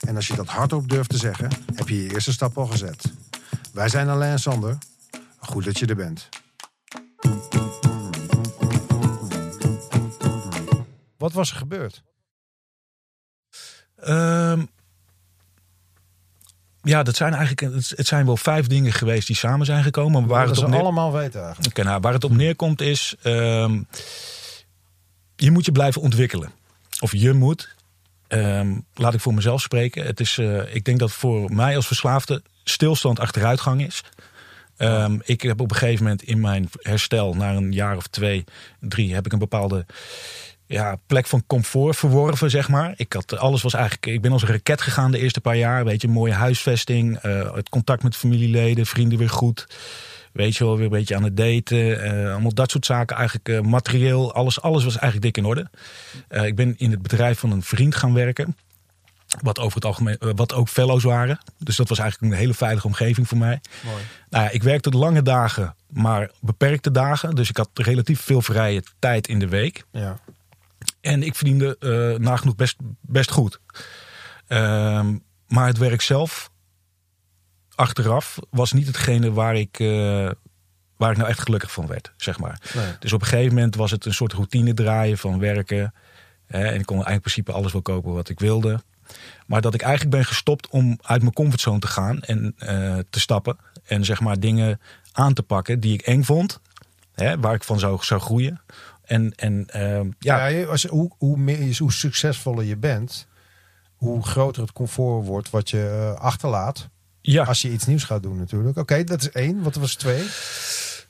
en als je dat hardop durft te zeggen, heb je je eerste stap al gezet. Wij zijn Alain en Sander. Goed dat je er bent. Wat was er gebeurd? Ehm, ja, dat zijn eigenlijk het zijn wel vijf dingen geweest die samen zijn gekomen. Maar waar, dat het ze op neer, allemaal weten eigenlijk. Nou, waar het op neerkomt is, ehm, je moet je blijven ontwikkelen. Of je moet. Ehm, laat ik voor mezelf spreken. Het is, eh, ik denk dat voor mij als verslaafde stilstand achteruitgang is. Ehm, ik heb op een gegeven moment in mijn herstel, na een jaar of twee, drie, heb ik een bepaalde ja, plek van comfort verworven, zeg maar. Ik had, alles was eigenlijk, ik ben als een raket gegaan de eerste paar jaar. Weet je, mooie huisvesting, eh, het contact met familieleden, vrienden weer goed. Weet je wel, weer een beetje aan het daten. eh, allemaal dat soort zaken. Eigenlijk eh, materieel, alles, alles was eigenlijk dik in orde. Eh, ik ben in het bedrijf van een vriend gaan werken. Wat over het algemeen, wat ook fellows waren. Dus dat was eigenlijk een hele veilige omgeving voor mij. Mooi. Nou ja, ik werkte lange dagen, maar beperkte dagen. Dus ik had relatief veel vrije tijd in de week. Ja. En ik verdiende nagenoeg best, best goed. Ehm, maar het werk zelf, achteraf, was niet hetgene waar ik, eh, waar ik nou echt gelukkig van werd, zeg maar. Nee. Dus op een gegeven moment was het een soort routine draaien van werken. Hè, en ik kon eigenlijk in principe alles wel kopen wat ik wilde. Maar dat ik eigenlijk ben gestopt om uit mijn comfortzone te gaan en eh, te stappen. En zeg maar dingen aan te pakken die ik eng vond. Hè, waar ik van zou, zou groeien. En, en ehm, ja, als, hoe, hoe, meer, hoe succesvoller je bent, hoe groter het comfort wordt wat je eh, achterlaat. Ja. Als je iets nieuws gaat doen natuurlijk. Oké, dat is één. Wat was twee?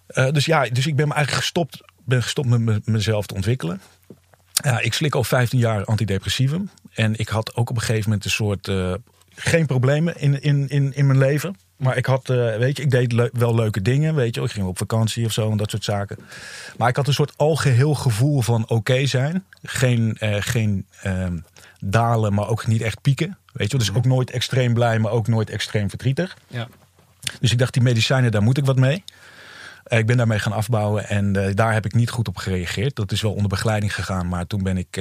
Eh, dus ja, dus ik ben me eigenlijk gestopt, ben gestopt met me- mezelf te ontwikkelen. Ja, ik slik al 15 jaar antidepressivum. En ik had ook op een gegeven moment een soort. eh, geen problemen in, in, in, in mijn leven. Maar ik had, eh, weet je, ik deed wel leuke dingen. Weet je, ik ging op vakantie of zo en dat soort zaken. Maar ik had een soort algeheel gevoel van oké zijn. Geen, eh, geen ehm, dalen, maar ook niet echt pieken. Weet je, dus ook nooit extreem blij, maar ook nooit extreem verdrietig. Ja. Dus ik dacht, die medicijnen, daar moet ik wat mee. Eh, Ik ben daarmee gaan afbouwen en daar heb ik niet goed op gereageerd. Dat is wel onder begeleiding gegaan, maar toen ben ik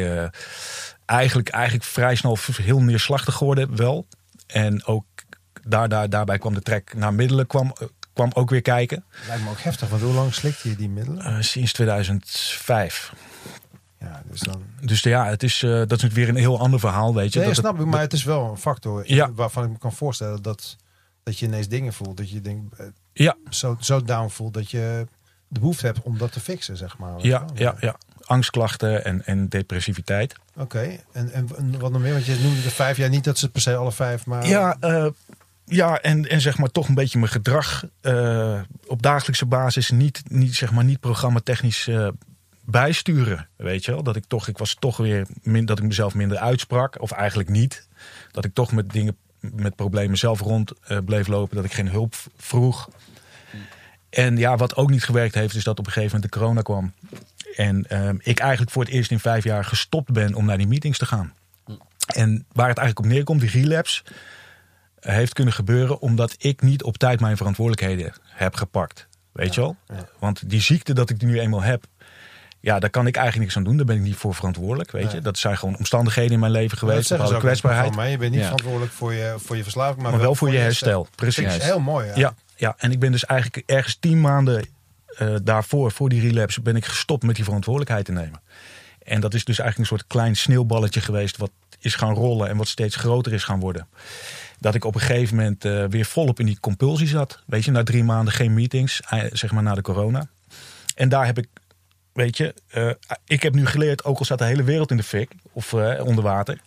eigenlijk, eigenlijk vrij snel heel neerslachtig geworden, wel. En ook daar, daar, daarbij kwam de trek naar middelen kwam, eh, kwam ook weer kijken. Lijkt me ook heftig, want hoe lang slikte je die middelen? Eh, sinds 2005. Ja, dus dan... Dus ja, het is, eh, dat is natuurlijk weer een heel ander verhaal, weet je. Nee, dat snap ik, maar het is wel een factor Ja. waarvan ik me kan voorstellen dat, dat je ineens dingen voelt. Dat je denkt, Ja, zo, zo down voelt dat je de behoefte hebt om dat te fixen, zeg maar. ja, ja, ja. Angstklachten en, en depressiviteit. Oké, en, en, en wat nog meer? Want je noemde de vijf jaar niet dat ze per se alle vijf, maar... Ja, ja en, en zeg maar toch een beetje mijn gedrag eh, op dagelijkse basis niet, niet, zeg maar niet programmatechnisch eh bijsturen. Weet je wel? Dat ik toch, ik was toch weer min, dat ik mezelf minder uitsprak. Of eigenlijk niet. Dat ik toch met dingen, met problemen zelf rond eh, bleef lopen. Dat ik geen hulp vroeg. En ja, wat ook niet gewerkt heeft, is dat op een gegeven moment de corona kwam. En ehm, ik eigenlijk voor het eerst in vijf jaar gestopt ben om naar die meetings te gaan. En waar het eigenlijk op neerkomt, die relapse, heeft kunnen gebeuren omdat ik niet op tijd mijn verantwoordelijkheden heb gepakt. Weet je wel? ja. Want die ziekte dat ik nu eenmaal heb, ja, daar kan ik eigenlijk niks aan doen. Daar ben ik niet voor verantwoordelijk. Weet je? Dat zijn gewoon omstandigheden in mijn leven dat geweest. Bepaalde ook kwetsbaarheid. van mij. Je bent niet verantwoordelijk voor je, voor je verslaving, maar, Maar wel voor je herstel. Precies. Dat is heel mooi. Ja. Ja, ja, en ik ben dus eigenlijk ergens tien maanden eh, daarvoor, voor die relapse, ben ik gestopt met die verantwoordelijkheid te nemen. En dat is dus eigenlijk een soort klein sneeuwballetje geweest, wat is gaan rollen en wat steeds groter is gaan worden. Dat ik op een gegeven moment eh, weer volop in die compulsie zat. Weet je, na drie maanden geen meetings, eh, zeg maar na de corona. En daar heb ik, weet je, eh, ik heb nu geleerd, ook al staat de hele wereld in de fik of eh, onder water.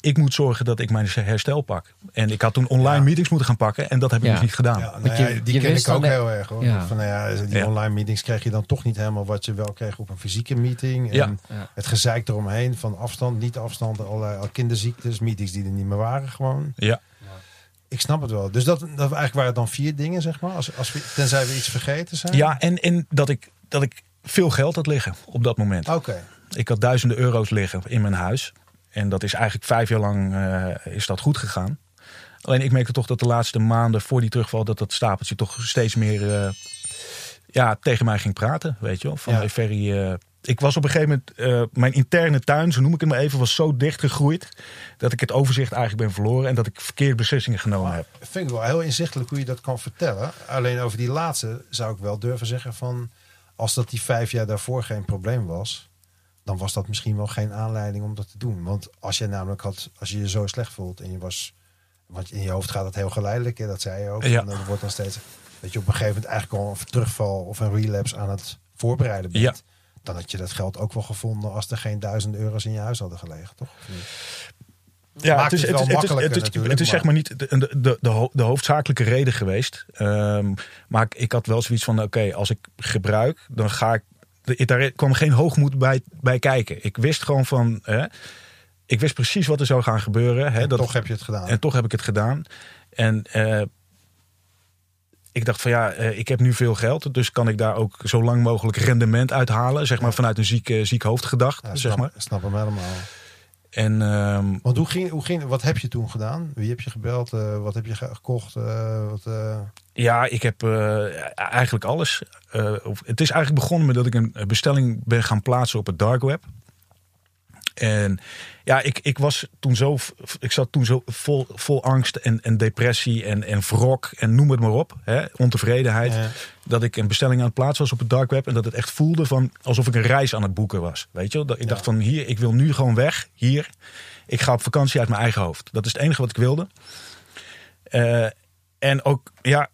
Ik moet zorgen dat ik mijn herstel pak. En ik had toen online Ja. meetings moeten gaan pakken. En dat heb ik Ja. dus niet gedaan. Ja, nou Want ja, je- die je ken ik ook heel erg hoor. Ja. Van, nou ja, die Ja. online meetings krijg je dan toch niet helemaal wat je wel kreeg op een fysieke meeting. En Ja. Ja. het gezeik eromheen van afstand, niet afstand, allerlei kinderziektes, meetings die er niet meer waren gewoon. Ja, Ik snap het wel. Dus dat, dat eigenlijk waren dan vier dingen, zeg maar. Als, als we, tenzij we iets vergeten zijn. Ja, en, en dat, ik, dat ik veel geld had liggen op dat moment. Oké. Ik had duizenden euro's liggen in mijn huis. En dat is eigenlijk vijf jaar lang eh, is dat goed gegaan. Alleen ik merkte toch dat de laatste maanden voor die terugval... dat dat stapeltje toch steeds meer eh, ja, tegen mij ging praten. Weet je wel. Van Ja. hey, Ferry, eh, ik was op een gegeven moment... eh, mijn interne tuin, zo noem ik het maar even, was zo dicht gegroeid... dat ik het overzicht eigenlijk ben verloren... en dat ik verkeerde beslissingen genomen heb. Vind ik wel heel inzichtelijk hoe je dat kan vertellen. Alleen over die laatste zou ik wel durven zeggen van... als dat die vijf jaar daarvoor geen probleem was... dan was dat misschien wel geen aanleiding om dat te doen. Want als je namelijk had, als je je zo slecht voelt en je was... want in je hoofd gaat het heel geleidelijk, hè, dat zei je ook. Ja. En dan wordt dan steeds... dat je op een gegeven moment eigenlijk al een terugval of een relapse aan het voorbereiden bent. Ja. Dan had je dat geld ook wel gevonden als er geen duizend euro's in je huis hadden gelegen, toch? Ja, het wel makkelijker het is, natuurlijk, het is zeg maar- niet de, de, de, de, ho- de hoofdzakelijke reden geweest. Ehm, maar ik, had wel zoiets van: oké, als ik gebruik, dan ga ik. Daar kwam geen hoogmoed bij, bij kijken. Ik wist gewoon van. Hè, ik wist precies wat er zou gaan gebeuren. Hè, En dat, toch heb je het gedaan. en toch heb ik het gedaan. En eh, ik dacht van ja, eh, ik heb nu veel geld. Dus kan ik daar ook zo lang mogelijk rendement uithalen. Zeg maar vanuit een ziek, ziek hoofd gedacht. Ja, zeg snap, maar. snap hem helemaal. En ehm, Want hoe ging, hoe ging, wat heb je toen gedaan? Wie heb je gebeld? Eh, wat heb je ge- gekocht? Eh, wat, Ja, ik heb eigenlijk alles. Of- het is eigenlijk begonnen met dat ik een bestelling ben gaan plaatsen op het dark web. En ja, ik, ik was toen zo, ik zat toen zo vol, vol angst en, en depressie en, en wrok en noem het maar op, hè, ontevredenheid, Ja. dat ik een bestelling aan het plaatsen was op het dark web en dat het echt voelde van alsof ik een reis aan het boeken was, weet je? wel? Dat ik dacht van hier, ik wil nu gewoon weg, hier. Ik ga op vakantie uit mijn eigen hoofd. Dat is het enige wat ik wilde. Eh, en ook, ja,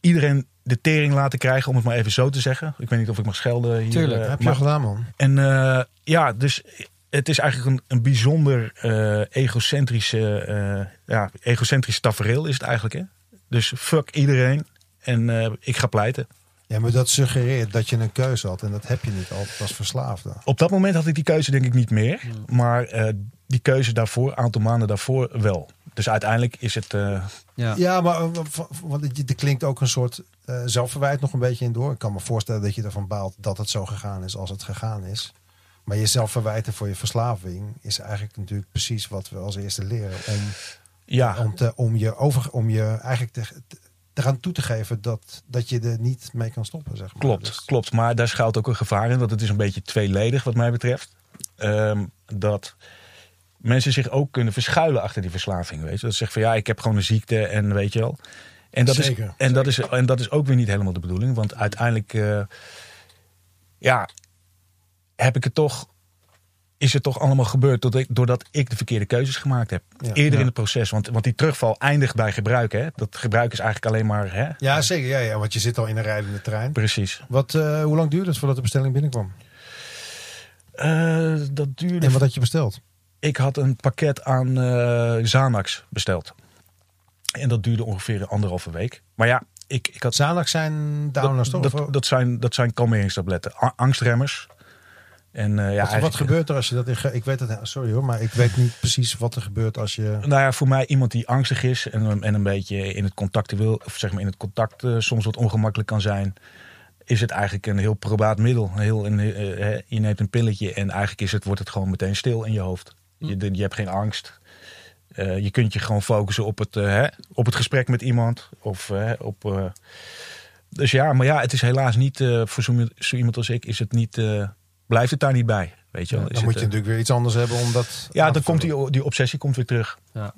iedereen de tering laten krijgen, om het maar even zo te zeggen. Ik weet niet of ik mag schelden hier. Tuurlijk, eh, heb je maar- gedaan, man. en eh, ja, dus het is eigenlijk een, een bijzonder eh, egocentrische, eh, ja, egocentrisch tafereel is het eigenlijk. Hè? Dus fuck iedereen en eh, ik ga pleiten. Ja, maar dat suggereert dat je een keuze had. En dat heb je niet altijd als verslaafde. Op dat moment had ik die keuze denk ik niet meer. Maar eh, die keuze daarvoor, een aantal maanden daarvoor wel. Dus uiteindelijk is het... eh, Ja. Ja, maar want het- er klinkt ook een soort eh, zelfverwijt nog een beetje in door. Ik kan me voorstellen dat je ervan baalt dat het zo gegaan is als het gegaan is. Maar jezelf verwijten voor je verslaving is eigenlijk natuurlijk precies wat we als eerste leren. Om, ja, om, te, om je, over, om je eigenlijk te, te, gaan toe te geven dat, dat je er niet mee kan stoppen. Zeg maar. Klopt, Dus- klopt. Maar daar schuilt ook een gevaar in. Want het is een beetje tweeledig wat mij betreft. Ehm, dat mensen zich ook kunnen verschuilen achter die verslaving. Weet je? Dat ze zeggen van ja, ik heb gewoon een ziekte en weet je wel. En dat, Zeker, is, en, dat is, en dat is ook weer niet helemaal de bedoeling. Want uiteindelijk, eh, ja, heb ik het toch, is het toch allemaal gebeurd doordat ik, doordat ik de verkeerde keuzes gemaakt heb. Ja. Eerder Ja. in het proces. Want, want die terugval eindigt bij gebruik. Hè? Dat gebruik is eigenlijk alleen maar, hè? Ja, zeker. Ja, ja, want je zit al in een rijdende trein. Precies. Wat, eh, hoe lang duurde het voordat de bestelling binnenkwam? Eh, dat duurde En wat had je besteld? Ik had een pakket aan eh Xanax besteld. En dat duurde ongeveer anderhalve week. Maar ja, ik, ik had... Xanax zijn downers, toch? dat, Of- dat, dat zijn, dat zijn kalmeringstabletten. Angstremmers. En eh, ja, wat, gebeurt er als je dat in... Ik weet het, sorry hoor, maar ik weet niet precies wat er gebeurt als je... Nou ja, voor mij iemand die angstig is en, en een beetje in het contact wil, of zeg maar in het contact eh, soms wat ongemakkelijk kan zijn, is het eigenlijk een heel probaat middel. Heel, een, eh, eh, je neemt een pilletje en eigenlijk is het, wordt het gewoon meteen stil in je hoofd. Je, de- je hebt geen angst. Eh, je kunt je gewoon focussen op het, eh, hè, op het gesprek met iemand. Of, eh, op, eh, dus ja, maar ja, het is helaas niet, eh, voor zo, zo iemand als ik, is het niet, eh, blijft het daar niet bij. Weet je wel? Dan moet het, je eh, natuurlijk weer iets anders hebben om dat... ja, dan komt die, die obsessie komt weer terug. Ja.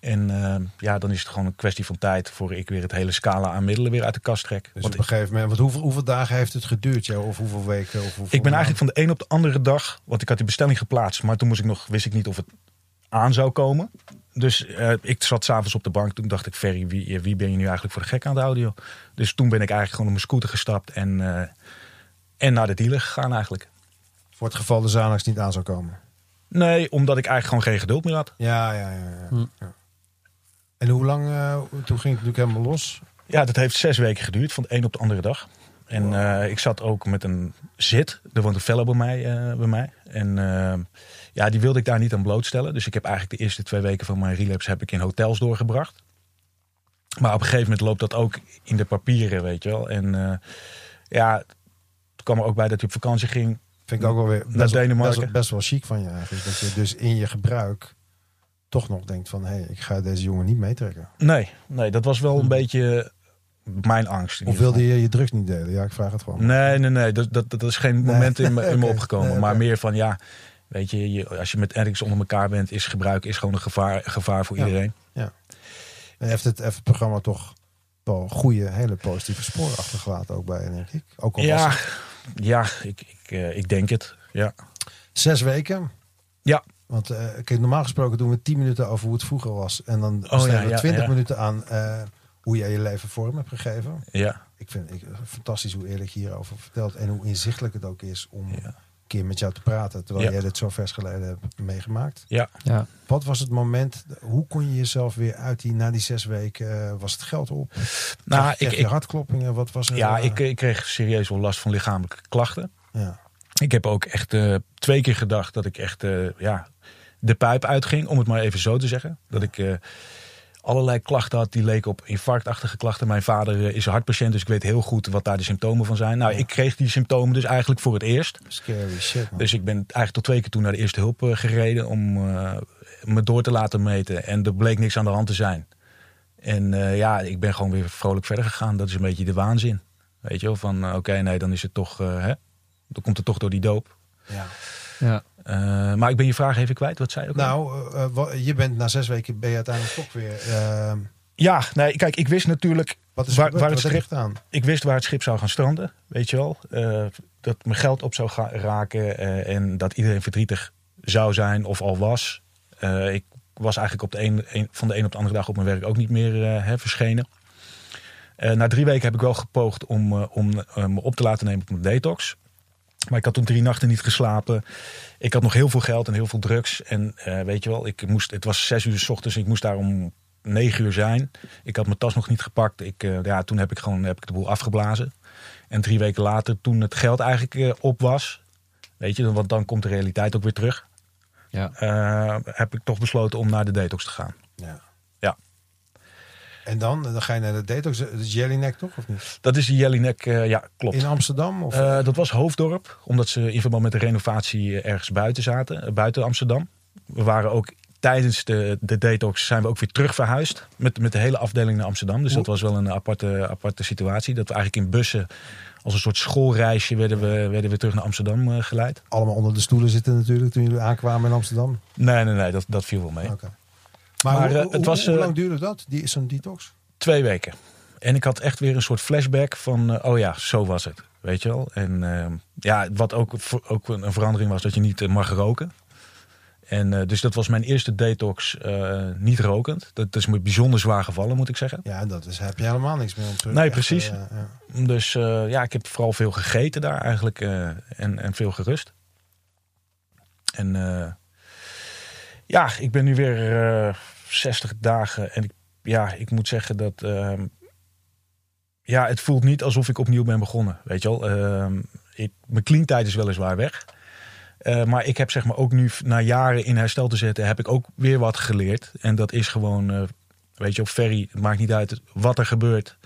En eh, ja, dan is het gewoon een kwestie van tijd voor ik weer het hele scala aan middelen weer uit de kast trek. Dus Want op een gegeven moment... Want hoeveel, hoeveel dagen heeft het geduurd? Ja, of hoeveel weken? Of hoeveel ik ben eigenlijk van de een op de andere dag, want ik had die bestelling geplaatst, maar toen moest ik nog, wist ik niet of het aan zou komen. Dus eh, ik zat s'avonds op de bank, toen dacht ik, Ferry, wie, wie ben je nu eigenlijk voor de gek aan het audio? Dus toen ben ik eigenlijk gewoon op mijn scooter gestapt en, eh, en naar de dealer gegaan eigenlijk. Voor het geval de Xanax niet aan zou komen. Nee, omdat ik eigenlijk gewoon geen geduld meer had. Ja, ja, ja. ja. Hm. ja. En hoe lang... eh, toen ging het natuurlijk helemaal los. Ja, dat heeft zes weken geduurd, van de een op de andere dag. En eh, ik zat ook met een zit. Er woont een fellow bij mij. eh, bij mij. En ja, die wilde ik daar niet aan blootstellen. Dus ik heb eigenlijk de eerste twee weken van mijn relapse heb ik in hotels doorgebracht. Maar op een gegeven moment loopt dat ook in de papieren, weet je wel. En eh, ja, het kwam er ook bij dat hij op vakantie ging. Vind ik ook wel weer best, Denemarken. best, wel- best wel chic van je eigenlijk. Dat je dus in je gebruik toch nog denkt van... hé, hey, ik ga deze jongen niet meetrekken. Nee, nee, dat was wel een beetje mijn angst. Of wilde je je drugs niet delen? Ja, ik vraag het gewoon. Nee, nee, nee. Dat, dat, dat is geen moment in me, in me opgekomen. Nee, Maar meer van ja, weet je, je, als je met ergens onder elkaar bent, is gebruik is gewoon een gevaar, gevaar voor Ja. iedereen. En heeft het, heeft het programma toch wel goede, hele positieve sporen achtergelaten ook bij, denk ik. Ook al was Ja, het ja ik, ik, eh, ik denk het. Ja. zes weken. Ja. Want eh, kijk, normaal gesproken doen we tien minuten over hoe het vroeger was. En dan Oh, stellen we ja, twintig ja. minuten aan eh, hoe jij je leven vorm hebt gegeven. Ja, Ik vind ik, fantastisch hoe eerlijk je hierover vertelt. En hoe inzichtelijk het ook is om Ja. Keer met jou te praten. Terwijl Ja. jij dit zo vers geleden hebt meegemaakt. ja. Ja. Wat was het moment, hoe kon je jezelf weer uit die, na die zes weken, eh, was het geld op? Nou, Kreeg- kreeg ik, je ik, hartkloppingen? Wat was er? ja eh, ik, ik kreeg serieus wel last van lichamelijke klachten. ja. Ik heb ook echt eh, twee keer gedacht dat ik echt eh, ja, de pijp uitging, om het maar even zo te zeggen. Dat ik eh, allerlei klachten had die leken op infarctachtige klachten. Mijn vader eh, is een hartpatiënt, dus ik weet heel goed wat daar de symptomen van zijn. Nou, Ja. ik kreeg die symptomen dus eigenlijk voor het eerst. Scary shit. man. Dus ik ben eigenlijk tot twee keer toen naar de eerste hulp eh, gereden om eh, me door te laten meten. En er bleek niks aan de hand te zijn. En eh, ja, ik ben gewoon weer vrolijk verder gegaan. Dat is een beetje de waanzin. Weet je wel, van oké, nee, dan is het toch, eh, hè? Dan komt het toch door die doop. ja. Ja. Eh, maar ik ben je vraag even kwijt. Wat zei je ook? Nou, eh, eh, je bent na zes weken ben je uiteindelijk toch weer. eh, Ja, nee, kijk, ik wist natuurlijk wat is Waar- het schip- gedaan? ik wist waar het schip zou gaan stranden, weet je wel. Dat mijn geld op zou gaan raken en dat iedereen verdrietig zou zijn of al was. Ik was eigenlijk op de een, een- van de een op de andere dag op mijn werk ook niet meer hè, verschenen. Na drie weken heb ik wel gepoogd om, om me op te laten nemen op mijn detox. Maar ik had toen drie nachten niet geslapen. Ik had nog heel veel geld en heel veel drugs. En eh, weet je wel, ik moest, het was zes uur s ochtends. Ik moest daar om negen uur zijn. Ik had mijn tas nog niet gepakt. Ik, eh, ja, toen heb ik gewoon heb ik de boel afgeblazen. En drie weken later, toen het geld eigenlijk eh, op was. Weet je, want dan komt de realiteit ook weer terug. Ja. eh, heb ik toch besloten om naar de detox te gaan. Ja. En dan, dan ga je naar de detox. Dat is Jellyneck toch of niet? Dat is die Jellinek, eh ja, klopt. In Amsterdam? Of? Eh, dat was Hoofddorp, omdat ze in verband met de renovatie eh, ergens buiten zaten, buiten Amsterdam. We waren ook tijdens de, de detox zijn we ook weer terug verhuisd met, met de hele afdeling naar Amsterdam. Dus dat was wel een aparte, aparte situatie. Dat we eigenlijk in bussen als een soort schoolreisje werden we, werden we terug naar Amsterdam geleid. Allemaal onder de stoelen zitten natuurlijk toen jullie aankwamen in Amsterdam. Nee, nee, nee, dat, dat viel wel mee. Maar, Maar, hoe, eh, hoe- het was, hoe eh, lang duurde dat, die, zo'n detox? Twee weken. En ik had echt weer een soort flashback van, eh, oh ja, zo was het. Weet je wel? En eh, ja, wat ook, ook een verandering was, dat je niet mag roken. En dus dat was mijn eerste detox niet rokend. Dat is me bijzonder zwaar gevallen, moet ik zeggen. Ja, dat is, heb je helemaal niks meer. Nee, precies. ja. Dus ja, ik heb vooral veel gegeten daar eigenlijk. en, en veel gerust. En ja, ik ben nu weer eh 60 dagen. En ik, ja, ik moet zeggen dat... ehm, ja, het voelt niet alsof ik opnieuw ben begonnen. Weet je wel. Ehm, ik, mijn clean tijd is weliswaar weg. Eh, maar ik heb zeg maar ook nu na jaren in herstel te zetten... heb ik ook weer wat geleerd. En dat is gewoon... eh, weet je, op ferry, het maakt niet uit wat er gebeurt...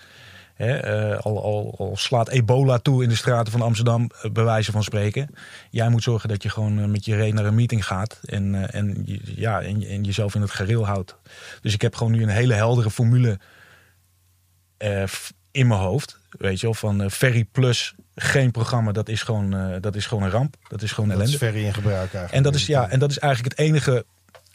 Eh, al, al, al slaat ebola toe in de straten van Amsterdam, eh, bij wijze van spreken. Jij moet zorgen dat je gewoon eh, met je reet naar een meeting gaat. En, en, ja, en, en jezelf in het gareel houdt. Dus ik heb gewoon nu een hele heldere formule in mijn hoofd. Weet je wel, van Ferry plus geen programma, dat is, gewoon, dat is gewoon een ramp. Dat is gewoon Dat is ellende. ferry in gebruik eigenlijk. En dat, is, ja, en dat is eigenlijk het enige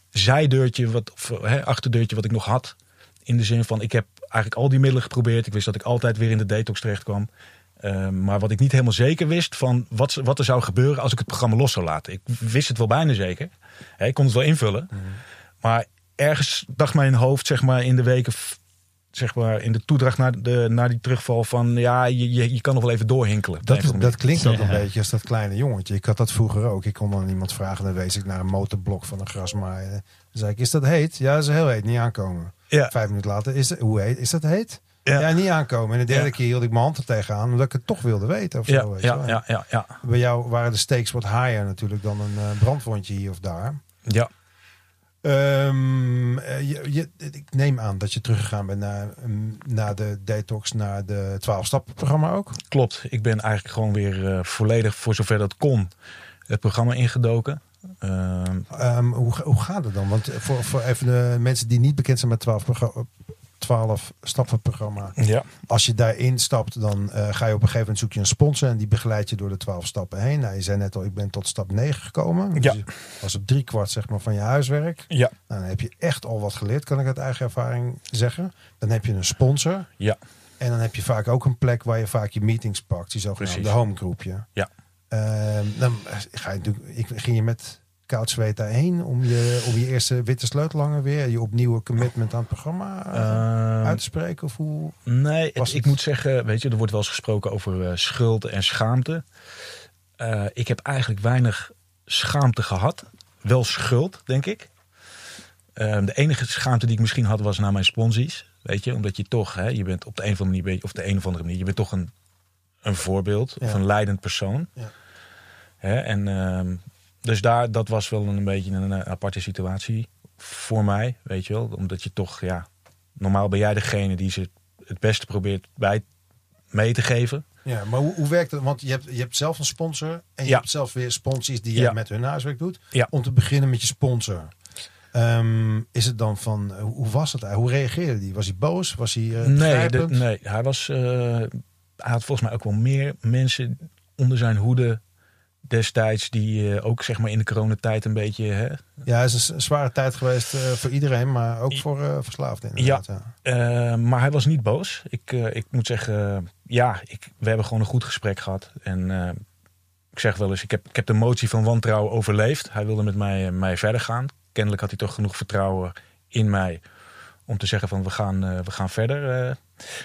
zijdeurtje, wat, of, achterdeurtje wat ik nog had. In de zin van, ik heb eigenlijk al die middelen geprobeerd. Ik wist dat ik altijd weer in de detox terecht kwam. Ehm, maar wat ik niet helemaal zeker wist van wat, wat er zou gebeuren als ik het programma los zou laten. Ik wist het wel bijna zeker. Hè, ik kon het wel invullen. Maar ergens dacht mijn hoofd, zeg maar, in de weken, zeg maar, in de toedracht naar, de, naar die terugval van, ja, je, je, je kan nog wel even doorhinkelen. Dat, dat klinkt ook Ja. een beetje als dat kleine jongetje. Ik had dat vroeger ook. Ik kon dan iemand vragen, dan wees ik naar een motorblok van een grasmaaier. Dan zei ik, is dat heet? Ja, dat is heel heet, niet aankomen. Ja, Vijf minuten later, is het, hoe heet? Is dat heet? Ja. Ja, niet aankomen. En de derde Ja. keer hield ik mijn hand er tegenaan, omdat ik het toch wilde weten. Of ja, zo, weet ja, ja, ja, ja, Bij jou waren de stakes wat higher natuurlijk dan een eh, brandwondje hier of daar. ja. Ehm, eh, je, je- ik neem aan dat je teruggegaan bent naar, mm, naar de detox, naar de 12-stappen-programma ook. Klopt, ik ben eigenlijk gewoon weer eh, volledig, voor zover dat kon, het programma ingedoken. Ehm, Ehm, hoe, hoe gaat het dan? Want voor, voor even de mensen die niet bekend zijn met 12, progr- 12 stappen programma. ja. Als je daarin stapt, dan eh, ga je op een gegeven moment zoek je een sponsor en die begeleidt je door de 12 stappen heen. Nou, je zei net al, ik ben tot stap 9 gekomen. Dus Ja. je was op drie kwart zeg maar, van je huiswerk. Ja, Nou, dan heb je echt al wat geleerd, kan ik uit eigen ervaring zeggen. Dan heb je een sponsor. ja, En dan heb je vaak ook een plek waar je vaak je meetings pakt. Die zogenaamde homegroepje. Ja. Ehm, dan ga je natuurlijk, ik, ging je met koud zweet daarheen om je, om je eerste witte sleutelhanger weer, je opnieuw commitment aan het programma eh, Ehm, uit te spreken? Of hoe? Nee, het- ik moet zeggen, weet je, er wordt wel eens gesproken over eh, schuld en schaamte. Eh, ik heb eigenlijk weinig schaamte gehad. Wel schuld, denk ik. Ehm, de enige schaamte die ik misschien had was naar mijn sponsies. Weet je, omdat je toch, hè, je bent op de een of andere manier, of de een of andere manier, je bent toch een, een voorbeeld Ja. of een leidend persoon. Ja. Hè, en ehm, dus daar, dat was wel een beetje een, aparte situatie voor mij, weet je wel. Omdat je toch, ja, normaal ben jij degene die ze het beste probeert bij mee te geven. Ja, maar hoe, hoe werkt het? Want je hebt, je hebt zelf een sponsor en je Ja. hebt zelf weer sponsors die je Ja. met hun huiswerk doet. Ja. Om te beginnen met je sponsor. Ehm, is het dan van, hoe was het? Hoe reageerde hij? Was hij boos? Was hij eh, nee, de- nee, hij was. eh, hij had volgens mij ook wel meer mensen onder zijn hoede destijds die eh, ook zeg maar in de coronatijd een beetje. Hè, Ja, het is een zware tijd geweest eh, voor iedereen, maar ook voor eh verslaafden inderdaad. Ja. Eh, maar hij was niet boos. Ik, ik moet zeggen, ja, ik, we hebben gewoon een goed gesprek gehad. En ik zeg wel eens, ik heb, ik heb de motie van wantrouwen overleefd. Hij wilde met mij, mij verder gaan. Kennelijk had hij toch genoeg vertrouwen in mij om te zeggen van we gaan, we gaan verder.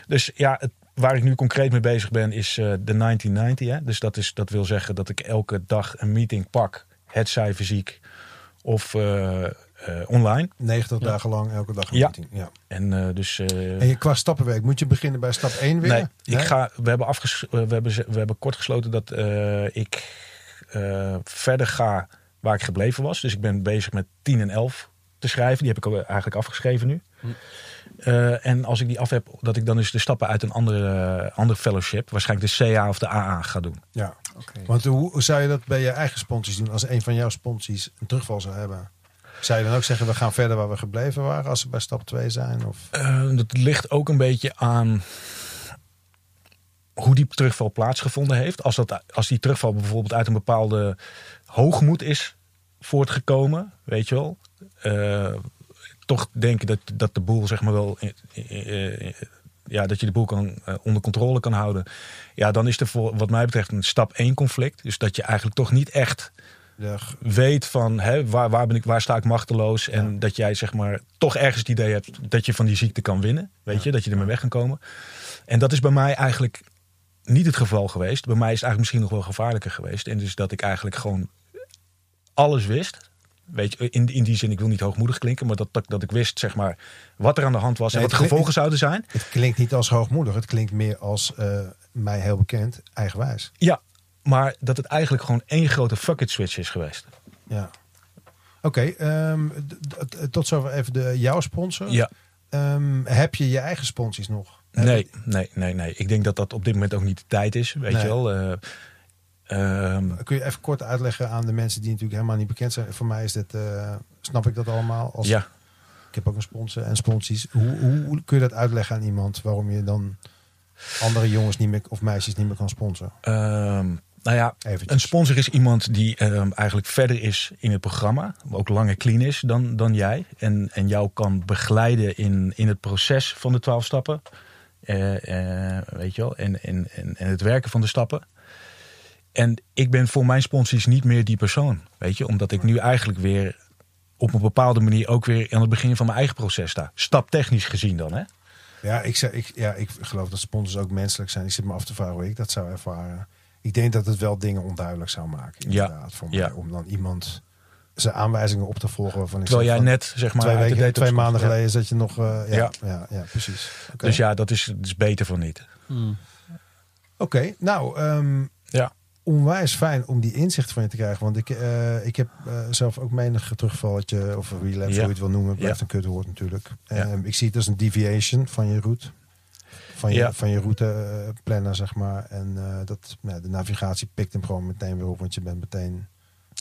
Dus ja, het, waar ik nu concreet mee bezig ben is eh, de 1990. Hè? Dus dat, is, dat wil zeggen dat ik elke dag een meeting pak. Het zij fysiek of eh, eh, online. 90 dagen lang, elke dag een Ja. meeting. Ja. En eh, dus... eh, En je, qua stappenwerk, moet je beginnen bij stap 1 weer? Nee, ik ga, we, hebben afges, we, hebben, we hebben kort gesloten dat eh, ik eh, verder ga waar ik gebleven was. Dus ik ben bezig met 10 en 11 te schrijven. Die heb ik al eigenlijk afgeschreven nu. Eh, en als ik die af heb, dat ik dan dus de stappen uit een andere, eh, andere fellowship, waarschijnlijk de CA of de AA ga doen. Ja. Oké. Want hoe, zou je dat bij je eigen sponsors doen als een van jouw sponsors een terugval zou hebben? Zou je dan ook zeggen, we gaan verder waar we gebleven waren als ze bij stap 2 zijn? Of? Eh, dat ligt ook een beetje aan hoe die terugval plaatsgevonden heeft. Als, dat, als die terugval bijvoorbeeld uit een bepaalde hoogmoed is voortgekomen, weet je wel. eh, toch denken dat, dat de boel zeg maar wel... eh, ja, dat je de boel kan, onder controle kan houden. Ja, dan is er voor, wat mij betreft een stap 1 conflict. Dus dat je eigenlijk toch niet echt weet van hè, waar, waar, ben ik, waar sta ik machteloos. En dat jij zeg maar toch ergens het idee hebt dat je van die ziekte kan winnen. Weet je, dat je ermee weg kan komen. En dat is bij mij eigenlijk niet het geval geweest. Bij mij is het eigenlijk misschien nog wel gevaarlijker geweest. En dus dat ik eigenlijk gewoon alles wist. Weet je, in, in die zin, ik wil niet hoogmoedig klinken, maar dat, dat, dat ik wist zeg maar wat er aan de hand was Nee, en wat de gevolgen zouden zijn. het klinkt niet als hoogmoedig, het klinkt meer als eh, mij heel bekend, eigenwijs. Ja, maar dat het eigenlijk gewoon één grote fuck it switch is geweest. Ja. Oké, ehm, tot zover even de, jouw sponsor. Ja. Ehm, heb je je eigen sponsors nog? Nee, nee, nee, nee. Ik denk dat dat op dit moment ook niet de tijd is. Weet Nee. je wel. Eh, ehm, Kun je even kort uitleggen aan de mensen die natuurlijk helemaal niet bekend zijn? Voor mij is dit, eh, snap ik dat allemaal. Als, ja, Ik heb ook een sponsor en sponsies. Hoe, hoe, hoe kun je dat uitleggen aan iemand waarom je dan andere jongens niet meer of meisjes niet meer kan sponsoren? ehm, nou ja, Eventjes. een sponsor is iemand die ehm, eigenlijk verder is in het programma. Ook langer clean is dan, dan jij. En, en jou kan begeleiden in, in het proces van de twaalf stappen. Eh, eh, weet je wel. En, en, en, en het werken van de stappen. En ik ben voor mijn sponsors niet meer die persoon. Weet je, omdat ik nu eigenlijk weer op een bepaalde manier ook weer aan het begin van mijn eigen proces sta. Staptechnisch gezien dan, hè? Ja, ik, zeg, ik, ja, ik geloof dat sponsors ook menselijk zijn. Ik zit me af te vragen hoe ik dat zou ervaren. Ik denk dat het wel dingen onduidelijk zou maken. Ja. Inderdaad, voor mij, Ja. Om dan iemand zijn aanwijzingen op te volgen. Waarvan ik Terwijl zeg jij van, net, zeg maar, twee, uit de twee maanden. Ja. geleden zat je nog. eh, ja, ja. Ja. Ja, precies. Dus ja, dat is, dat is beter van niet. Hmm. Oké, nou, ehm, Ja. Onwijs fijn om die inzicht van je te krijgen. Want ik, eh, ik heb eh, zelf ook menig terugvalletje, of relapse, Ja. hoe je het wil noemen. Het blijft Ja. een kutwoord natuurlijk. Ja. Ehm, ik zie het als een deviation van je route. Van je, van je routeplanner, zeg maar. En eh, dat, ja, de navigatie pikt hem gewoon meteen weer op. Want je bent meteen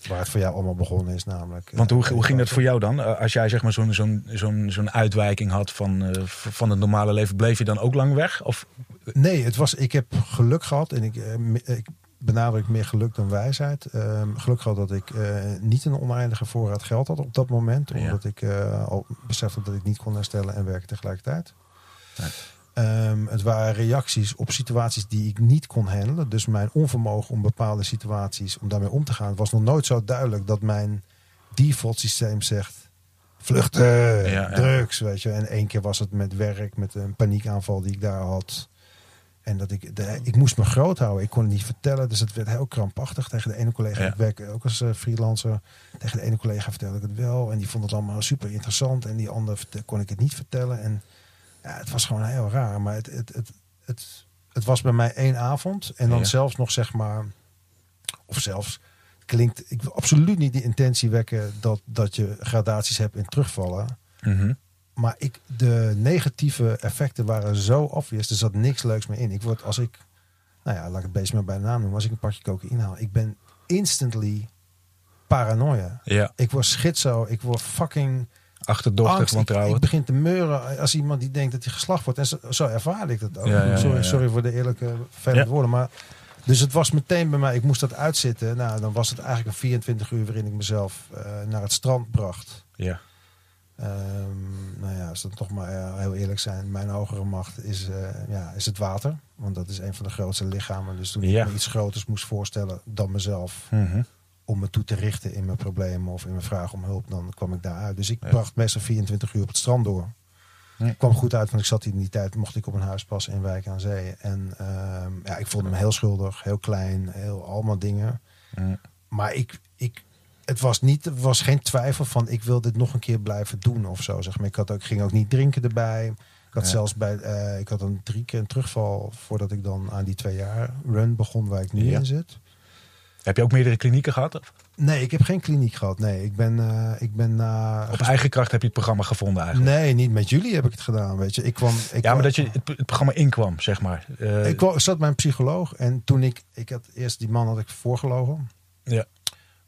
waar het voor jou allemaal begonnen is namelijk. Want eh, hoe, hoe ging dat voor jou dan? Eh, Als jij zeg maar zo'n zo'n zo'n zo'n uitwijking had van, eh, van het normale leven, bleef je dan ook lang weg? Of Nee, het was, ik heb geluk gehad. En eh, ik benadruk meer geluk dan wijsheid. Ehm, geluk gehad dat ik eh, niet een oneindige voorraad geld had op dat moment. Ja. Omdat ik eh, al besefte dat ik niet kon herstellen en werken tegelijkertijd. Ehm, het waren reacties op situaties die ik niet kon handelen. Dus mijn onvermogen om bepaalde situaties, om daarmee om te gaan, was nog nooit zo duidelijk dat mijn default systeem zegt vluchten, ja. drugs, weet je. En één keer was het met werk, met een paniekaanval die ik daar had. En dat ik, de, ik moest me groot houden. Ik kon het niet vertellen. Dus het werd heel krampachtig tegen de ene collega. Ja. Ik werk ook als eh, freelancer. Tegen de ene collega vertelde ik het wel. En die vond het allemaal super interessant. En die andere kon ik het niet vertellen. En ja, het was gewoon heel raar. Maar het, het, het, het, het was bij mij één avond. En dan Ja. zelfs nog zeg maar... Of zelfs klinkt... Ik wil absoluut niet die intentie wekken... dat, dat je gradaties hebt in terugvallen. Mhm. Maar ik, de negatieve effecten waren zo obvious. Er zat niks leuks meer in. Ik word als ik, nou ja, laat ik het beest maar bij de naam noemen. Als ik een pakje cocaïne haal, ik ben instantly paranoia. ja, Ik word schizo. Ik word fucking achterdochtig angst. Ik, wantrouwen. ik begin te meuren als iemand die denkt dat hij geslacht wordt. En zo, zo ervaarde ik dat ook. Ja, ja, sorry, ja, sorry voor de eerlijke verder woorden. Maar dus het was meteen bij mij. Ik moest dat uitzitten. Nou, dan was het eigenlijk een 24 uur waarin ik mezelf eh, naar het strand bracht. Ja, Ehm, nou ja, als we toch maar eh, heel eerlijk zijn, mijn hogere macht is, eh, ja, is het water. Want dat is een van de grootste lichamen. Dus toen Ja. ik me iets groters moest voorstellen dan mezelf, Mhm. om me toe te richten in mijn problemen of in mijn vraag om hulp, dan kwam ik daaruit. Dus ik Ja. bracht meestal 24 uur op het strand door. Ja. Kwam goed uit, want ik zat in die tijd, mocht ik op een huis passen in Wijk aan Zee. En ehm, ja, ik voelde me heel schuldig, heel klein, heel allemaal dingen. Maar ik, ik, het was, niet, er was geen twijfel van ik wil dit nog een keer blijven doen of zo. Zeg maar. Ik had ook, ging ook niet drinken erbij. Ik had Ja. zelfs bij, eh, ik had een drie keer een terugval voordat ik dan aan die twee jaar run begon waar ik nu Ja. in zit. Heb je ook meerdere klinieken gehad? Of Nee, ik heb geen kliniek gehad. Nee, ik ben, eh, ik ben na. Op eigen kracht heb je het programma gevonden eigenlijk? Nee, niet met jullie heb ik het gedaan. Weet je, ik kwam. Ik ja, maar dat je het, het programma inkwam, zeg maar. Eh, ik, kwam- ik zat bij een psycholoog en toen ik, ik had eerst die man had ik voorgelogen. Ja.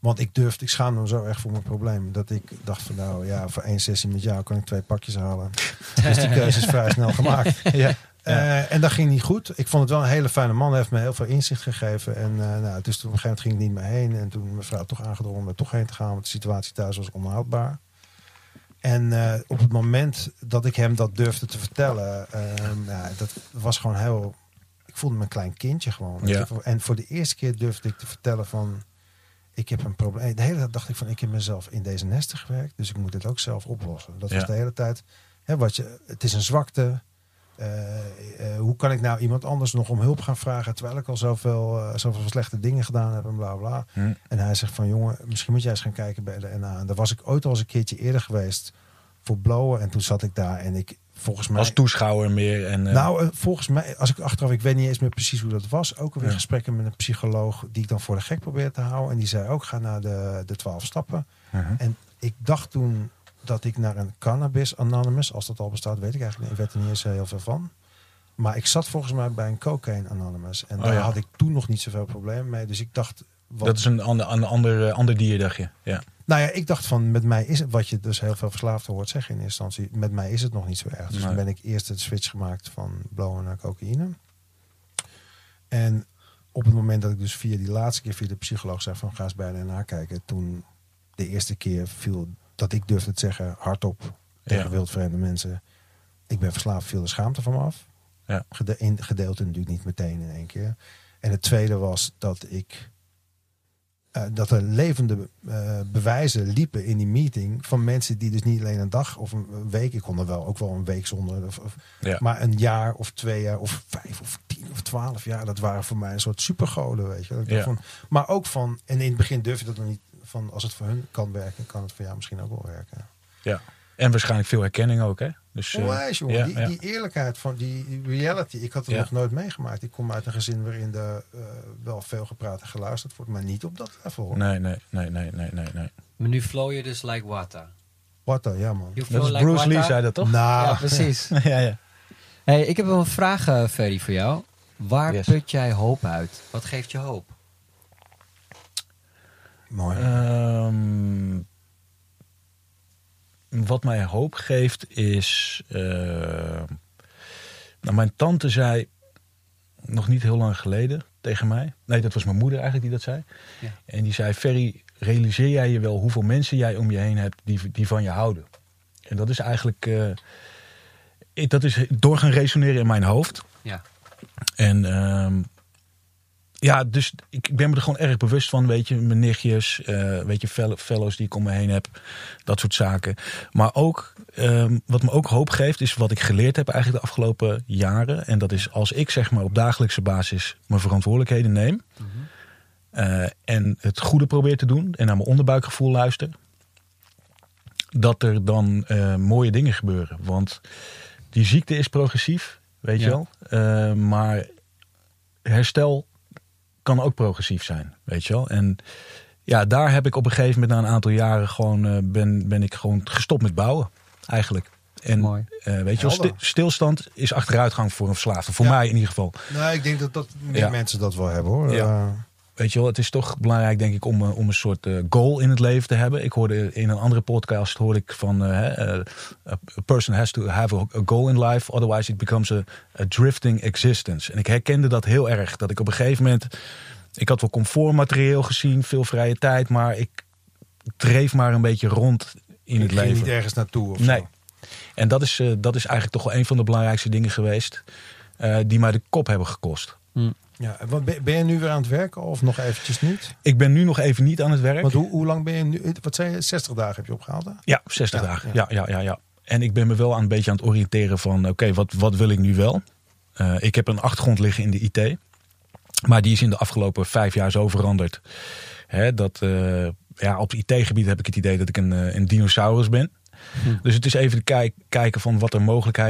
Want ik durfde, ik schaamde me zo erg voor mijn probleem. Dat ik dacht van nou ja, voor één sessie met jou kan ik twee pakjes halen. dus die keuze is vrij snel gemaakt. ja. Eh, en dat ging niet goed. Ik vond het wel een hele fijne man. Hij heeft me heel veel inzicht gegeven. En eh, nou, dus toen op een gegeven moment ging ik niet meer heen. En toen mijn vrouw toch aangedrongen om er toch heen te gaan. Want de situatie thuis was onhoudbaar. En eh, op het moment dat ik hem dat durfde te vertellen, ehm, ja, dat was gewoon heel. Ik voelde me een klein kindje gewoon. Ja. En voor de eerste keer durfde ik te vertellen van. Ik heb een probleem. De hele tijd dacht ik van ik heb mezelf in deze nesten gewerkt. Dus ik moet dit ook zelf oplossen. Dat Ja. was de hele tijd. Hè, wat je, het is een zwakte. Eh, eh, hoe kan ik nou iemand anders nog om hulp gaan vragen terwijl ik al zoveel, eh, zoveel slechte dingen gedaan heb en bla bla. Hm. En hij zegt van jongen, misschien moet jij eens gaan kijken bij de NA. En daar was ik ooit al eens een keertje eerder geweest voor blowen. En toen zat ik daar en ik volgens mij. Als toeschouwer meer. En, eh, Nou, eh, volgens mij, als ik achteraf, ik weet niet eens meer precies hoe dat was. Ook alweer Ja. gesprekken met een psycholoog die ik dan voor de gek probeerde te houden. En die zei ook, ga naar de, de 12 stappen. mhm. En ik dacht toen dat ik naar een Cannabis Anonymous, als dat al bestaat, weet ik eigenlijk niet. Ik weet er niet eens heel veel van. Maar ik zat volgens mij bij een Cocaine Anonymous. En Oh, daar ja. had ik toen nog niet zoveel problemen mee. Dus ik dacht... Wat, Dat is een ander, een ander, eh, ander dier, dacht je. Ja. Nou ja, ik dacht van, met mij is het, wat je dus heel veel verslaafden hoort zeggen in eerste instantie, met mij is het nog niet zo erg. Dus Nee. toen ben ik eerst de switch gemaakt van blowen naar cocaïne. En op het moment dat ik dus via die laatste keer via de psycholoog zei van ga eens bij de nakijken, toen de eerste keer viel dat ik durfde te zeggen hardop tegen Ja. wildvreemde mensen, ik ben verslaafd, viel de schaamte van me af. Ja. Gede in, gedeelte natuurlijk niet meteen in één keer. En het tweede was dat ik eh, dat er levende eh, bewijzen liepen in die meeting van mensen die dus niet alleen een dag of een week, ik kon er wel ook wel een week zonder, of, of- Ja. maar een jaar of twee jaar of vijf of tien of twaalf jaar, dat waren voor mij een soort supergoden, weet je. Ja. van, maar ook van, en in het begin durf je dat nog niet, van als het voor hun kan werken, kan het voor jou misschien ook wel werken. Ja. En waarschijnlijk veel herkenning ook, hè? Dus, eh, Onwijs, jongen. ja, die, ja. die eerlijkheid van die reality. Ik had het Ja. nog nooit meegemaakt. Ik kom uit een gezin waarin er eh, wel veel gepraat en geluisterd wordt, maar niet op dat level. Nee, nee, nee, nee, nee, nee, nee. Maar nu flow je dus like water. Wat dan? Ja, man. You flow Dat is like Bruce Lee water. zei dat toch? Nou, Ja, precies. ja, ja. Hey, ik heb wel een vraag, eh, Ferry, voor jou. Waar Yes. put jij hoop uit? Wat geeft je hoop? mooi. Wat mij hoop geeft is. eh, nou, mijn tante zei nog niet heel lang geleden tegen mij. Nee, dat was mijn moeder eigenlijk die dat zei. Ja. En die zei: Ferry, realiseer jij je wel hoeveel mensen jij om je heen hebt die, die van je houden? En dat is eigenlijk. eh, ik- dat is door gaan resoneren in mijn hoofd. Ja. En ehm, ja, dus ik ben me er gewoon erg bewust van. Weet je, mijn nichtjes, eh, weet je, fel- fellows die ik om me heen heb. Dat soort zaken. Maar ook, ehm, wat me ook hoop geeft, is wat ik geleerd heb eigenlijk de afgelopen jaren. En dat is als ik zeg maar op dagelijkse basis mijn verantwoordelijkheden neem. eh, en het goede probeer te doen. En naar mijn onderbuikgevoel luister. Dat er dan eh, mooie dingen gebeuren. Want die ziekte is progressief, weet je wel. Maar herstel kan ook progressief zijn, weet je wel. En ja, daar heb ik op een gegeven moment na een aantal jaren gewoon eh, ben, ben ik gewoon gestopt met bouwen, eigenlijk. En Mooi. eh, weet je wel, stilstand is achteruitgang voor een verslaafde. Voor Ja. mij in ieder geval. nou, ik denk dat, dat meer Ja. mensen dat wel hebben hoor. Ja. Weet je wel, het is toch belangrijk, denk ik, om, eh, om een soort eh, goal in het leven te hebben. Ik hoorde in een andere podcast hoorde ik van eh, a person has to have a, goal in life, otherwise it becomes a, a drifting existence. En ik herkende dat heel erg. Dat ik op een gegeven moment, ik had wel comfortmaterieel gezien, veel vrije tijd, maar ik dreef maar een beetje rond in ik het leven. niet ergens naartoe of Nee. zo. En dat is, eh, dat is eigenlijk toch wel een van de belangrijkste dingen geweest eh, die mij de kop hebben gekost. Ja, wat, ben, ben je nu weer aan het werken of nog eventjes niet? Ik ben nu nog even niet aan het werk. Want hoe, hoe lang ben je nu? Wat zei je? 60 dagen heb je opgehaald? Hè? Ja, 60 Ja, dagen. ja. Ja. Ja, ja, ja, En ik ben me wel aan een beetje aan het oriënteren van... oké, wat, wat wil ik nu wel? Eh, ik heb een achtergrond liggen in de IT. Maar die is in de afgelopen vijf jaar zo veranderd. Hè, dat eh, ja, op het IT-gebied heb ik het idee dat ik een, eh, een dinosaurus ben. Dus het is even kijken van wat er,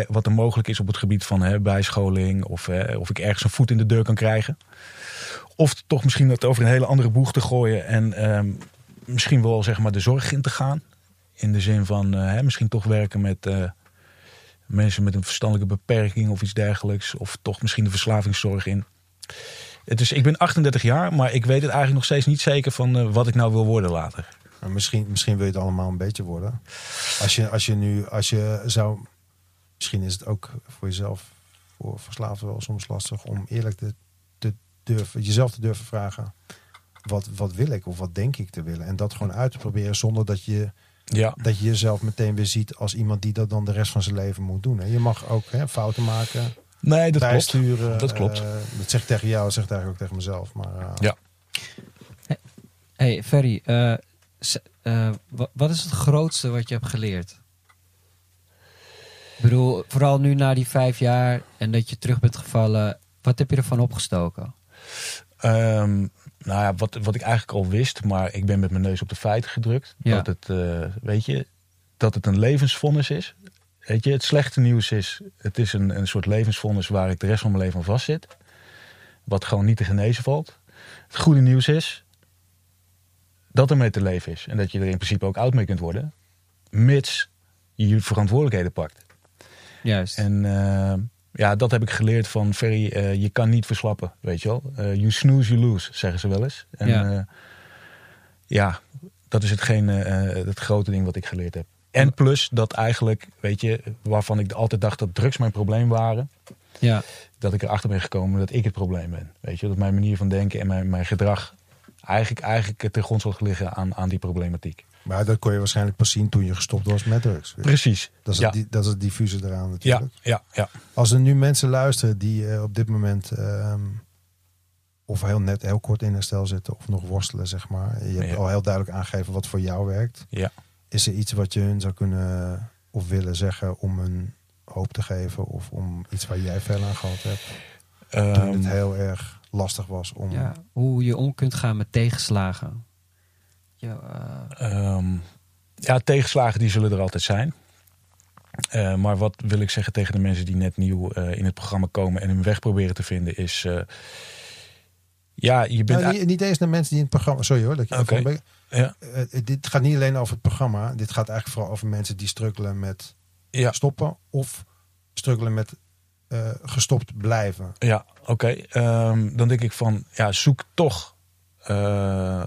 wat er mogelijk is op het gebied van hè, bijscholing. Of, hè, of ik ergens een voet in de deur kan krijgen. Of toch misschien het over een hele andere boeg te gooien. En ehm, misschien wel zeg maar de zorg in te gaan. In de zin van eh, hè, misschien toch werken met eh, mensen met een verstandelijke beperking of iets dergelijks. Of toch misschien de verslavingszorg in. Het ik ben 38 jaar, maar ik weet het eigenlijk nog steeds niet zeker van eh, wat ik nou wil worden later. Misschien, misschien wil je het allemaal een beetje worden. Als je, als je nu, als je zou. Misschien is het ook voor jezelf, voor verslaafden wel soms lastig om eerlijk te, te durven, jezelf te durven vragen. Wat, wat wil ik of wat denk ik te willen? En dat gewoon uit te proberen zonder dat je, Ja, dat je jezelf meteen weer ziet als iemand die dat dan de rest van zijn leven moet doen. Je mag ook hè, fouten maken, nee, dat klopt. bijsturen. Dat klopt. eh, dat zeg ik tegen jou, dat zeg ik eigenlijk ook tegen mezelf. Maar eh, Ja. Hey, Ferry, eh, eh, wa- wat is het grootste wat je hebt geleerd? Ik bedoel, vooral nu na die vijf jaar en dat je terug bent gevallen. Wat heb je ervan opgestoken? Ehm, nou ja, wat, wat ik eigenlijk al wist, maar ik ben met mijn neus op de feiten gedrukt. Ja. Dat, het, eh, weet je, dat het een levensvonnis is. Weet je, het slechte nieuws is, het is een, een soort levensvonnis waar ik de rest van mijn leven aan vastzit. Wat gewoon niet te genezen valt. Het goede nieuws is dat er mee te leven is. En dat je er in principe ook oud mee kunt worden. Mits je je verantwoordelijkheden pakt. Juist. En eh, ja, dat heb ik geleerd van Ferry. eh, je kan niet verslappen, weet je wel. Eh, you snooze, you lose, zeggen ze wel eens. En Ja. ja, dat is hetgeen, het grote ding wat ik geleerd heb. En plus dat eigenlijk, weet je, waarvan ik altijd dacht dat drugs mijn probleem waren. ja. Dat ik erachter ben gekomen dat ik het probleem ben. Weet je, dat mijn manier van denken en mijn, mijn gedrag eigenlijk, eigenlijk ten grondslag liggen aan, aan die problematiek. Maar dat kon je waarschijnlijk pas zien toen je gestopt was met drugs. Precies. Dat is, ja. het, dat is het diffuse eraan ja, natuurlijk. ja, ja. Als er nu mensen luisteren die eh, op dit moment ehm, of heel net heel kort in herstel zitten of nog worstelen, zeg maar. Je hebt Ja. al heel duidelijk aangegeven wat voor jou werkt. ja. Is er iets wat je hun zou kunnen of willen zeggen om hun hoop te geven of om iets waar jij veel aan gehad hebt? Toen Ehm, het heel erg lastig was om. ja. Hoe je om kunt gaan met tegenslagen. Ja, eh, Ehm, ja, tegenslagen die zullen er altijd zijn. Eh, maar wat wil ik zeggen tegen de mensen die net nieuw eh, in het programma komen en hun weg proberen te vinden, is. eh, ja, je bent. Nou, niet, niet eens naar mensen die in het programma. Sorry hoor. Dat je even- ja, dit gaat niet alleen over het programma. Dit gaat eigenlijk vooral over mensen die struggelen met ja, stoppen of struggelen met eh, gestopt blijven. ja oké. Ehm, dan denk ik van, ja, zoek toch. eh,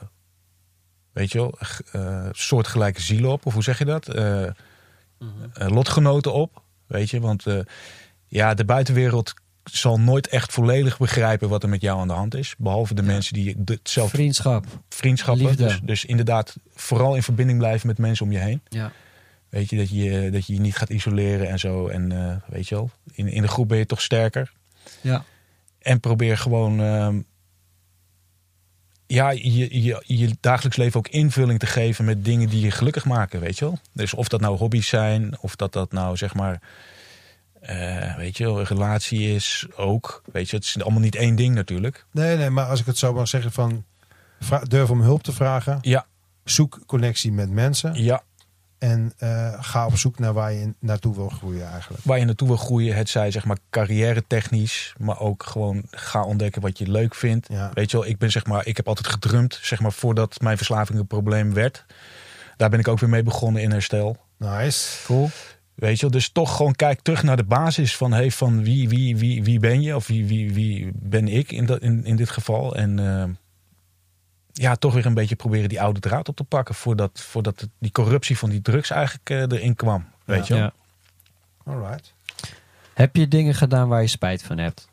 weet je wel, eh, soortgelijke zielen op, of hoe zeg je dat? Eh, eh, lotgenoten op, weet je, want eh, ja, de buitenwereld zal nooit echt volledig begrijpen wat er met jou aan de hand is. Behalve de mensen die hetzelfde Vriendschap. vriendschappen. Liefde. Dus, dus inderdaad, vooral in verbinding blijven met mensen om je heen. Ja. Weet je, dat je dat je, je niet gaat isoleren en zo. En eh, weet je wel, in, in de groep ben je toch sterker. Ja. En probeer gewoon ehm, ja, je, je, je dagelijks leven ook invulling te geven met dingen die je gelukkig maken, weet je wel. Dus of dat nou hobby's zijn, of dat dat nou zeg maar, eh, weet je wel, een relatie is ook. Weet je, het is allemaal niet één ding natuurlijk. Nee, nee, maar als ik het zo mag zeggen van durf om hulp te vragen, Ja, zoek connectie met mensen ja, en eh, ga op zoek naar waar je naartoe wil groeien eigenlijk. waar je naartoe wil groeien. Het zij zeg maar carrière technisch, maar ook gewoon ga ontdekken wat je leuk vindt. Ja. Weet je wel, ik ben zeg maar, ik heb altijd gedrumd, zeg maar, voordat mijn verslaving een probleem werd. Daar ben ik ook weer mee begonnen in herstel. Nice. Cool. Weet je wel, dus toch gewoon kijk terug naar de basis van, hey, van wie, wie, wie, wie ben je? Of wie, wie, wie ben ik in, dat, in, in dit geval? En eh, ja, toch weer een beetje proberen die oude draad op te pakken. Voordat, voordat die corruptie van die drugs eigenlijk eh, erin kwam. Weet je wel? Ja. Alright. Heb je dingen gedaan waar je spijt van hebt?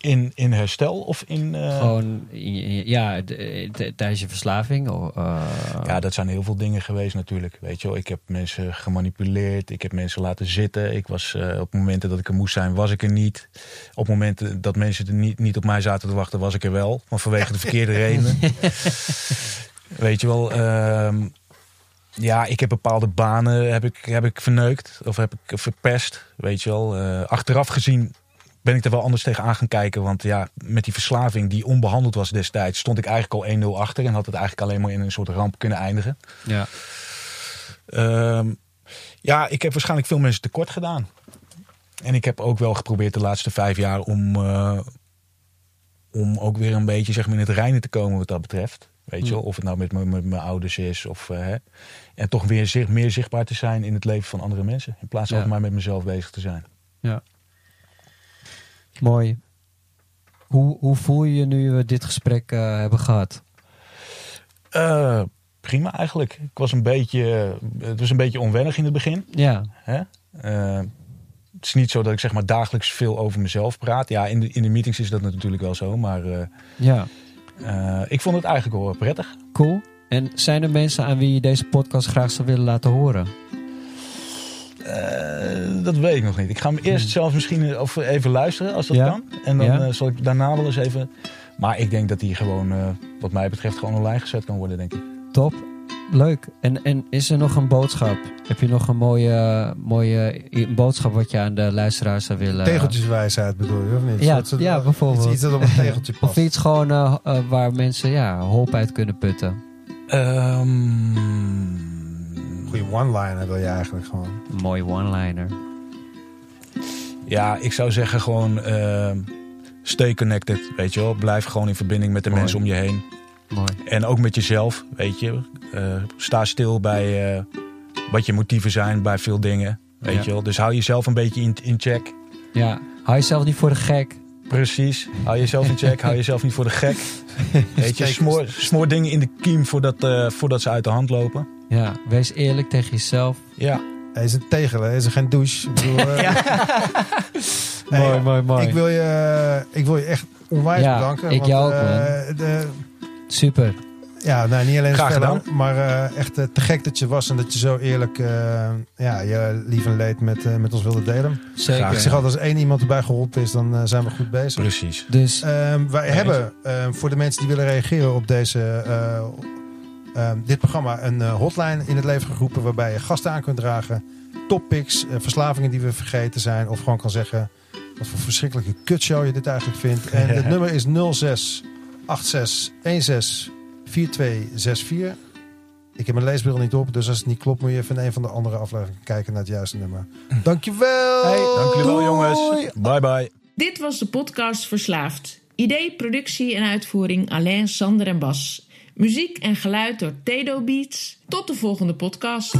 In, in herstel of in... eh, Gewoon, ja, tijdens je verslaving? Of, eh, Ja, dat zijn heel veel dingen geweest natuurlijk. Weet je wel, ik heb mensen gemanipuleerd. Ik heb mensen laten zitten. Ik was eh, op momenten dat ik er moest zijn, was ik er niet. Op momenten dat mensen er niet, niet op mij zaten te wachten, was ik er wel. Maar vanwege de verkeerde redenen. Weet je wel, ehm, ja, ik heb bepaalde banen heb ik, heb ik verneukt. Of heb ik verpest. Weet je wel, achteraf gezien ben ik er wel anders tegen aan gaan kijken. Want ja, met die verslaving die onbehandeld was destijds, stond ik eigenlijk al 1-0 achter. En had het eigenlijk alleen maar in een soort ramp kunnen eindigen. ja. Ehm, ja, ik heb waarschijnlijk veel mensen tekort gedaan. En ik heb ook wel geprobeerd de laatste vijf jaar om, eh, om ook weer een beetje zeg maar, in het reinen te komen wat dat betreft. Weet je wel, of het nou met, mijn- met mijn ouders is. Of, eh, hè. en toch weer zich, meer zichtbaar te zijn in het leven van andere mensen. In plaats van Ja. maar met mezelf bezig te zijn. ja. Mooi. Hoe, hoe voel je je nu we dit gesprek eh, hebben gehad? Eh, prima eigenlijk. Ik was een beetje, het was een beetje onwennig in het begin. Ja, Hè? Eh, het is niet zo dat ik zeg maar dagelijks veel over mezelf praat. Ja, in de, in de meetings is dat natuurlijk wel zo. Maar eh, ja. eh, ik vond het eigenlijk wel prettig. Cool. En zijn er mensen aan wie je deze podcast graag zou willen laten horen? Eh, dat weet ik nog niet. Ik ga hem eerst zelf misschien of even luisteren als dat Ja. kan. En dan Ja. eh, zal ik daarna wel eens even... Maar ik denk dat die gewoon, eh, wat mij betreft, gewoon online gezet kan worden, denk ik. Top. Leuk. En, en is er nog een boodschap? Heb je nog een mooie, mooie een boodschap wat je aan de luisteraars zou willen... Tegeltjeswijsheid bedoel je, of niet? Ja, ja, bijvoorbeeld. Iets, iets dat op een tegeltje Of iets gewoon waar mensen ja, hoop uit kunnen putten. Ehm, Goeie one-liner wil je eigenlijk gewoon. Een mooie one-liner. ja, ik zou zeggen gewoon... ehm, stay connected, weet je wel. Blijf gewoon in verbinding met de Mooi. mensen om je heen. Mooi. En ook met jezelf, weet je. Eh, sta stil bij eh, wat je motieven zijn bij veel dingen. Weet Ja. je wel. Dus hou jezelf een beetje in, in check. Ja, hou jezelf niet voor de gek. Precies. Hou jezelf in check. hou jezelf niet voor de gek. Weet je, smoor, smoor dingen in de kiem voordat, eh, voordat ze uit de hand lopen. Ja, wees eerlijk tegen jezelf. Ja, Hij is een tegel, hè? hij is er geen douche. Ik bedoel, eh, hey, mooi, mooi, mooi. Ik wil je, ik wil je echt onwijs Ja, bedanken. ik want, jou ook, eh, de, Super. ja, nou, niet alleen Graag verder, maar eh, echt eh, te gek dat je was en dat je zo eerlijk eh, ja, je lief en leed met, eh, met ons wilde delen. Zeker. Ik zeg altijd, als één iemand erbij geholpen is, dan eh, zijn we goed bezig. precies. Dus Ehm, wij hebben ehm, voor de mensen die willen reageren op deze, eh, Ehm, dit programma een eh, hotline in het leven geroepen waarbij je gasten aan kunt dragen. Topics, eh, verslavingen die we vergeten zijn. Of gewoon kan zeggen wat voor verschrikkelijke kutshow je dit eigenlijk vindt. En het nummer is 0686164264. Ik heb mijn leesbril niet op, dus als het niet klopt moet je even in een van de andere afleveringen kijken naar het juiste nummer. Dankjewel! Hey, dankjewel jongens. Bye bye. Dit was de podcast Verslaafd. Idee, productie en uitvoering Alain, Sander en Bas. Muziek en geluid door Tedo Beats. Tot de volgende podcast.